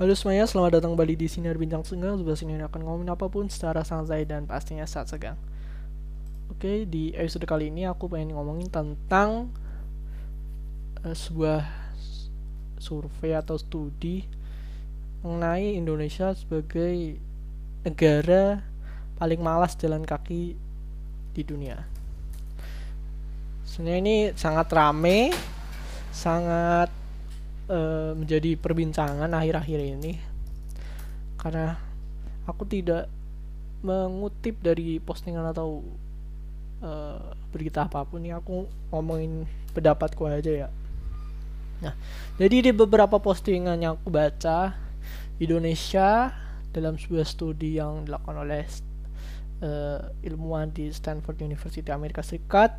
Halo semuanya, selamat datang kembali di Sinar Bincang Senggang Sebelah sini akan ngomongin apa pun secara santai dan pastinya saat segang. Oke, di episode kali ini aku pengen ngomongin tentang uh, sebuah survei atau studi mengenai Indonesia sebagai negara paling malas jalan kaki di dunia. Sebenarnya ini sangat rame, sangat uh, menjadi perbincangan akhir-akhir ini. Karena aku tidak mengutip dari postingan atau uh, berita apa pun ini aku ngomongin pendapatku aja ya. Nah jadi di beberapa postingan yang aku baca Indonesia dalam sebuah studi yang dilakukan oleh uh, ilmuwan di Stanford University Amerika Serikat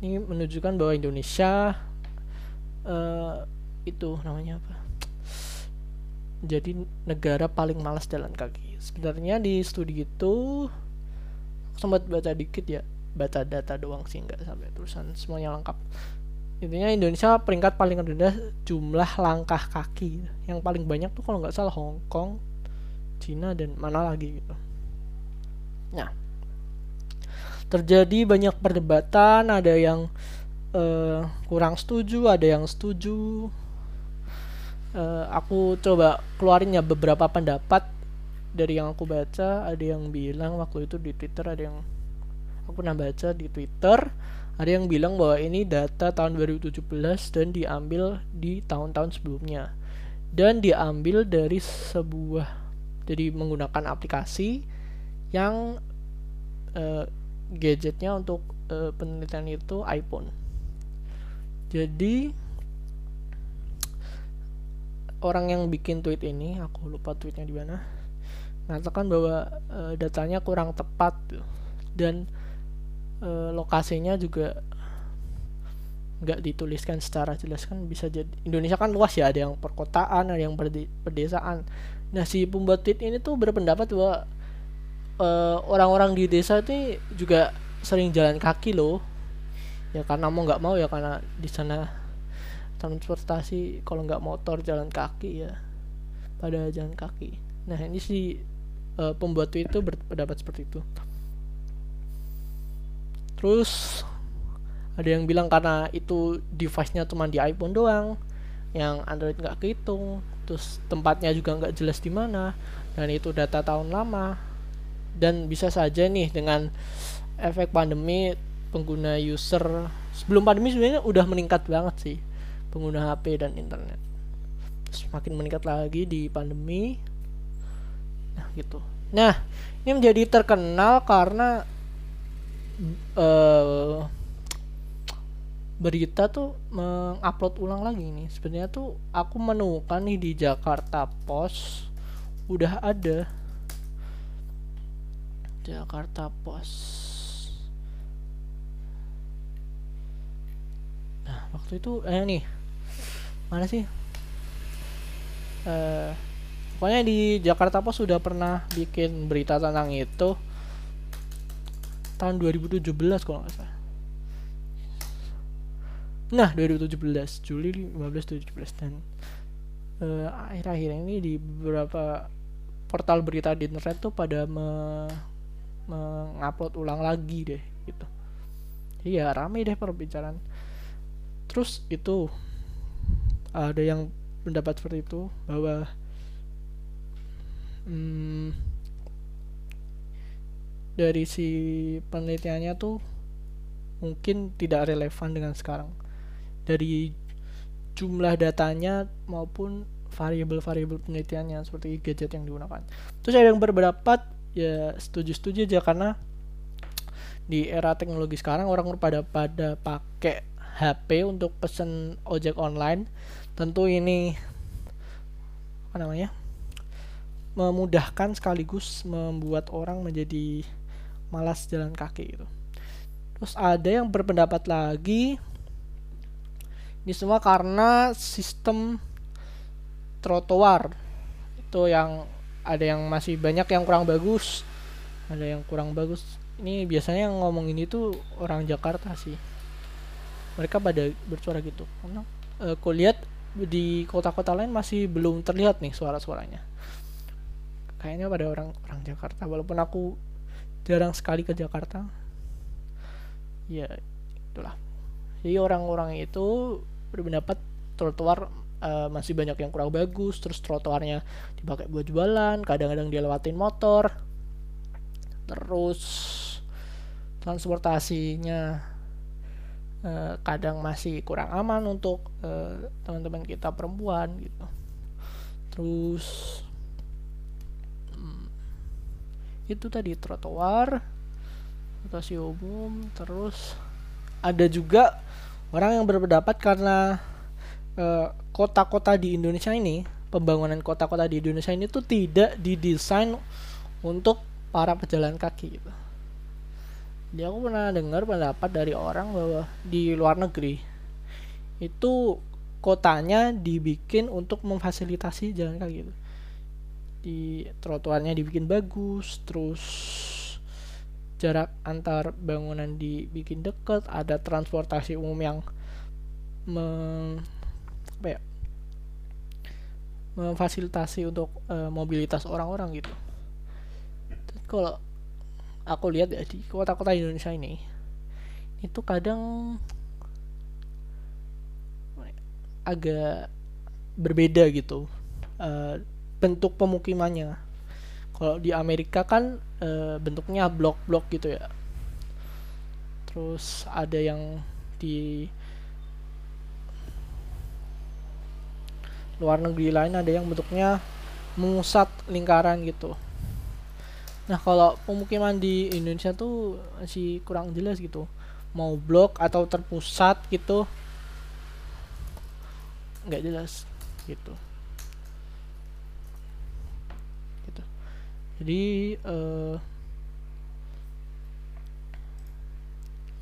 ini menunjukkan bahwa Indonesia uh, itu namanya apa? Jadi negara paling malas jalan kaki. Sebenarnya di studi itu sempat baca dikit ya baca data doang sih nggak sampai tulisan semuanya lengkap. Intinya Indonesia peringkat paling rendah jumlah langkah kaki. Yang paling banyak tuh kalau nggak salah Hong Kong Cina dan mana lagi gitu. Nah terjadi banyak perdebatan ada yang uh, kurang setuju ada yang setuju uh, aku coba keluarin ya beberapa pendapat dari yang aku baca. Ada yang bilang waktu itu di Twitter ada yang aku pernah baca di Twitter ada yang bilang bahwa ini data tahun 2017 dan diambil di tahun-tahun sebelumnya. Dan diambil dari sebuah jadi menggunakan aplikasi yang uh, gadgetnya untuk uh, penelitian itu iPhone. Jadi orang yang bikin tweet ini aku lupa tweetnya di mana mengatakan bahwa e, datanya kurang tepat dan e, lokasinya juga nggak dituliskan secara jelas kan bisa jadi Indonesia kan luas ya ada yang perkotaan ada yang perdesaan. Nah si pembuat tweet ini tuh berpendapat bahwa orang-orang di desa itu juga sering jalan kaki loh. Ya karena mau nggak mau ya karena di sana transportasi kalau nggak motor jalan kaki ya. Pada jalan kaki. Nah ini si uh, pembuat itu berpendapat seperti itu. Terus ada yang bilang karena itu device-nya cuma di iPhone doang yang Android nggak kehitung terus tempatnya juga nggak jelas di mana dan itu data tahun lama. Dan bisa saja nih dengan efek pandemi pengguna user sebelum pandemi sebenarnya udah meningkat banget sih pengguna HP dan internet. Semakin meningkat lagi di pandemi. Nah gitu. Nah ini menjadi terkenal karena uh, berita tuh mengupload ulang lagi nih. Sebenarnya tuh aku menemukan nih di Jakarta Post udah ada. Jakarta Post. Nah waktu itu eh nih mana sih? Uh, pokoknya di Jakarta Post sudah pernah bikin berita tentang itu tahun 2017 kalau nggak salah. Nah 2017 Juli 15 17 dan uh, akhir-akhir ini di beberapa portal berita di internet tuh pada me mengupload ulang lagi deh gitu. Iya rame deh perbincangan. Terus itu ada yang pendapat seperti itu bahwa hmm, dari si penelitiannya tuh mungkin tidak relevan dengan sekarang dari jumlah datanya maupun variabel-variabel penelitiannya seperti gadget yang digunakan. Terus ada yang berpendapat ya setuju-setuju aja karena di era teknologi sekarang orang pada pada pakai HP untuk pesen ojek online tentu ini apa namanya memudahkan sekaligus membuat orang menjadi malas jalan kaki gitu. Terus ada yang berpendapat lagi ini semua karena sistem trotoar itu yang ada yang masih banyak yang kurang bagus, ada yang kurang bagus. Ini biasanya yang ngomong ini tuh orang Jakarta sih mereka pada bersuara gitu. Karena uh, aku lihat di kota-kota lain masih belum terlihat nih suara-suaranya. Kayaknya pada orang orang Jakarta walaupun aku jarang sekali ke Jakarta. Ya itulah. Jadi orang-orang itu berpendapat trotoar uh, masih banyak yang kurang bagus terus trotoarnya dipakai buat jualan kadang-kadang dia lewatin motor terus transportasinya uh, kadang masih kurang aman untuk uh, teman-teman kita perempuan gitu. Terus hmm, itu tadi trotoar transportasi umum terus ada juga orang yang berpendapat karena kota-kota uh, di Indonesia ini pembangunan kota-kota di Indonesia ini tuh tidak didesain untuk para pejalan kaki gitu jadi aku pernah dengar pendapat dari orang bahwa di luar negeri itu kotanya dibikin untuk memfasilitasi jalan kaki gitu. Di trotoarnya dibikin bagus, terus jarak antar bangunan dibikin dekat, ada transportasi umum yang meng, apa ya, memfasilitasi untuk uh, mobilitas orang-orang gitu. Kalau aku lihat ya di kota-kota Indonesia ini itu kadang agak berbeda gitu uh, bentuk pemukimannya. Kalau di Amerika kan uh, bentuknya blok-blok gitu ya. Terus ada yang di luar negeri lain ada yang bentuknya mengusat lingkaran gitu Nah kalau pemukiman di Indonesia tuh masih kurang jelas gitu. Mau blok atau terpusat gitu nggak jelas gitu. Gitu. Jadi uh,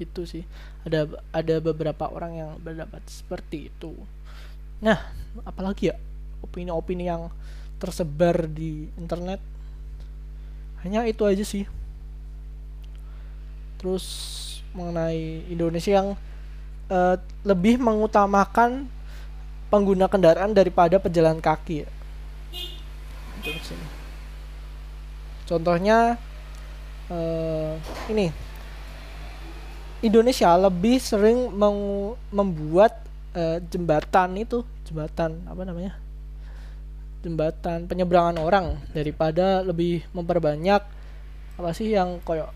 itu sih. Ada ada beberapa orang yang berdapat seperti itu. Nah apalagi ya? Opini-opini yang tersebar di internet hanya itu aja sih. Terus mengenai Indonesia yang uh, lebih mengutamakan pengguna kendaraan daripada pejalan kaki contohnya uh, ini. Indonesia lebih sering membuat uh, jembatan itu jembatan apa namanya jembatan penyeberangan orang daripada lebih memperbanyak apa sih yang koyok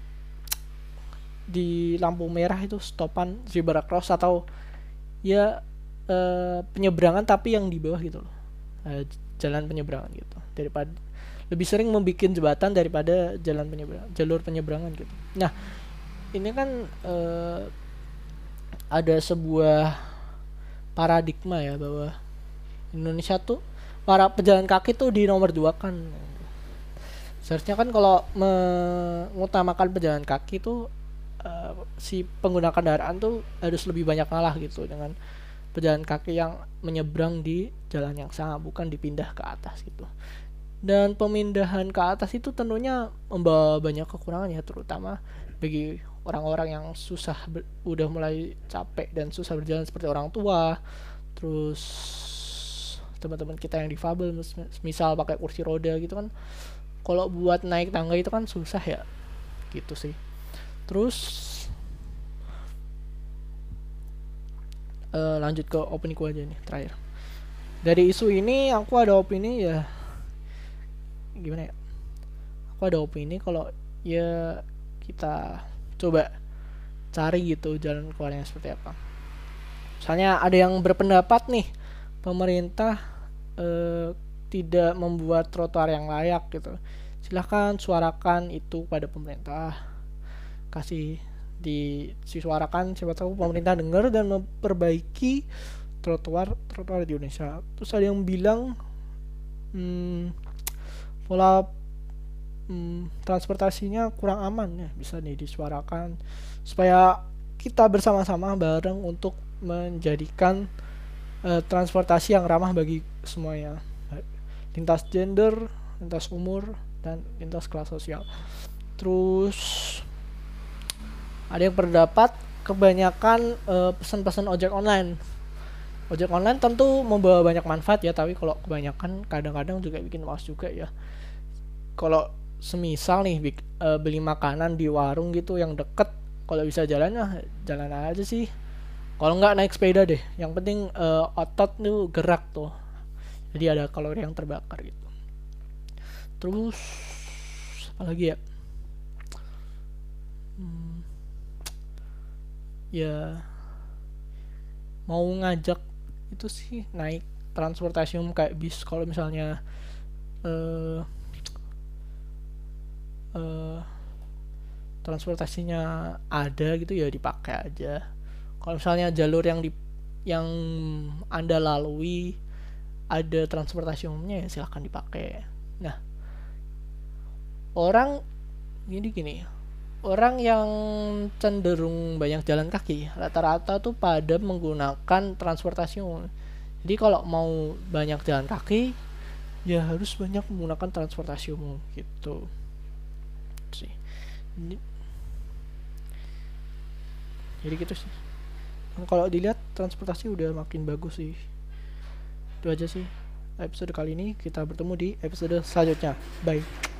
di lampu merah itu stopan zebra cross atau ya e, penyeberangan tapi yang di bawah gitu loh. E, jalan penyeberangan gitu. Daripada lebih sering membuat jembatan daripada jalan penyeberangan jalur penyeberangan gitu. Nah ini kan e, ada sebuah paradigma ya bahwa Indonesia tuh para pejalan kaki tuh di nomor dua kan. Seharusnya kan kalau mengutamakan pejalan kaki tuh uh, si pengguna kendaraan tuh harus lebih banyak ngalah gitu dengan pejalan kaki yang menyeberang di jalan yang sama bukan dipindah ke atas gitu. Dan pemindahan ke atas itu tentunya membawa banyak kekurangan ya terutama bagi orang-orang yang susah udah mulai capek dan susah berjalan seperti orang tua. Terus teman-teman kita yang difabel misal pakai kursi roda gitu kan kalau buat naik tangga itu kan susah ya gitu sih. Terus uh, lanjut ke ku aja nih terakhir. Dari isu ini aku ada opini ya gimana ya? Aku ada opini kalau ya kita coba cari gitu jalan keluarnya seperti apa. Misalnya ada yang berpendapat nih pemerintah eh, tidak membuat trotoar yang layak gitu. Silahkan suarakan itu pada pemerintah. Kasih di disuarakan siapa tahu pemerintah dengar dan memperbaiki trotoar trotoar di Indonesia. Terus ada yang bilang hmm, pola hmm, transportasinya kurang aman ya bisa nih disuarakan. Supaya kita bersama-sama bareng untuk menjadikan uh, transportasi yang ramah bagi semuanya. Lintas gender lintas umur dan lintas kelas sosial. Terus ada yang berdapat kebanyakan uh, pesan-pesan ojek online. Ojek online tentu membawa banyak manfaat ya tapi kalau kebanyakan kadang-kadang juga bikin malas juga ya. Kalau semisal nih uh, beli makanan di warung gitu yang deket kalau bisa jalan ya jalan aja sih kalau nggak naik sepeda deh. Yang penting uh, otot tuh gerak tuh. Jadi ada kalori yang terbakar gitu. Terus apa lagi ya? Hmm, ya mau ngajak itu sih naik transportasi umum kayak bis. Kalau misalnya uh, uh, transportasinya ada gitu ya dipakai aja kalau misalnya jalur yang di yang anda lalui ada transportasi umumnya ya silahkan dipakai. Nah orang gini gini orang yang cenderung banyak jalan kaki rata-rata tuh pada menggunakan transportasi umum. Jadi kalau mau banyak jalan kaki ya harus banyak menggunakan transportasi umum gitu. Sih. Jadi gitu sih kalau dilihat transportasi udah makin bagus sih. Itu aja sih episode kali ini. Kita bertemu di episode selanjutnya. Bye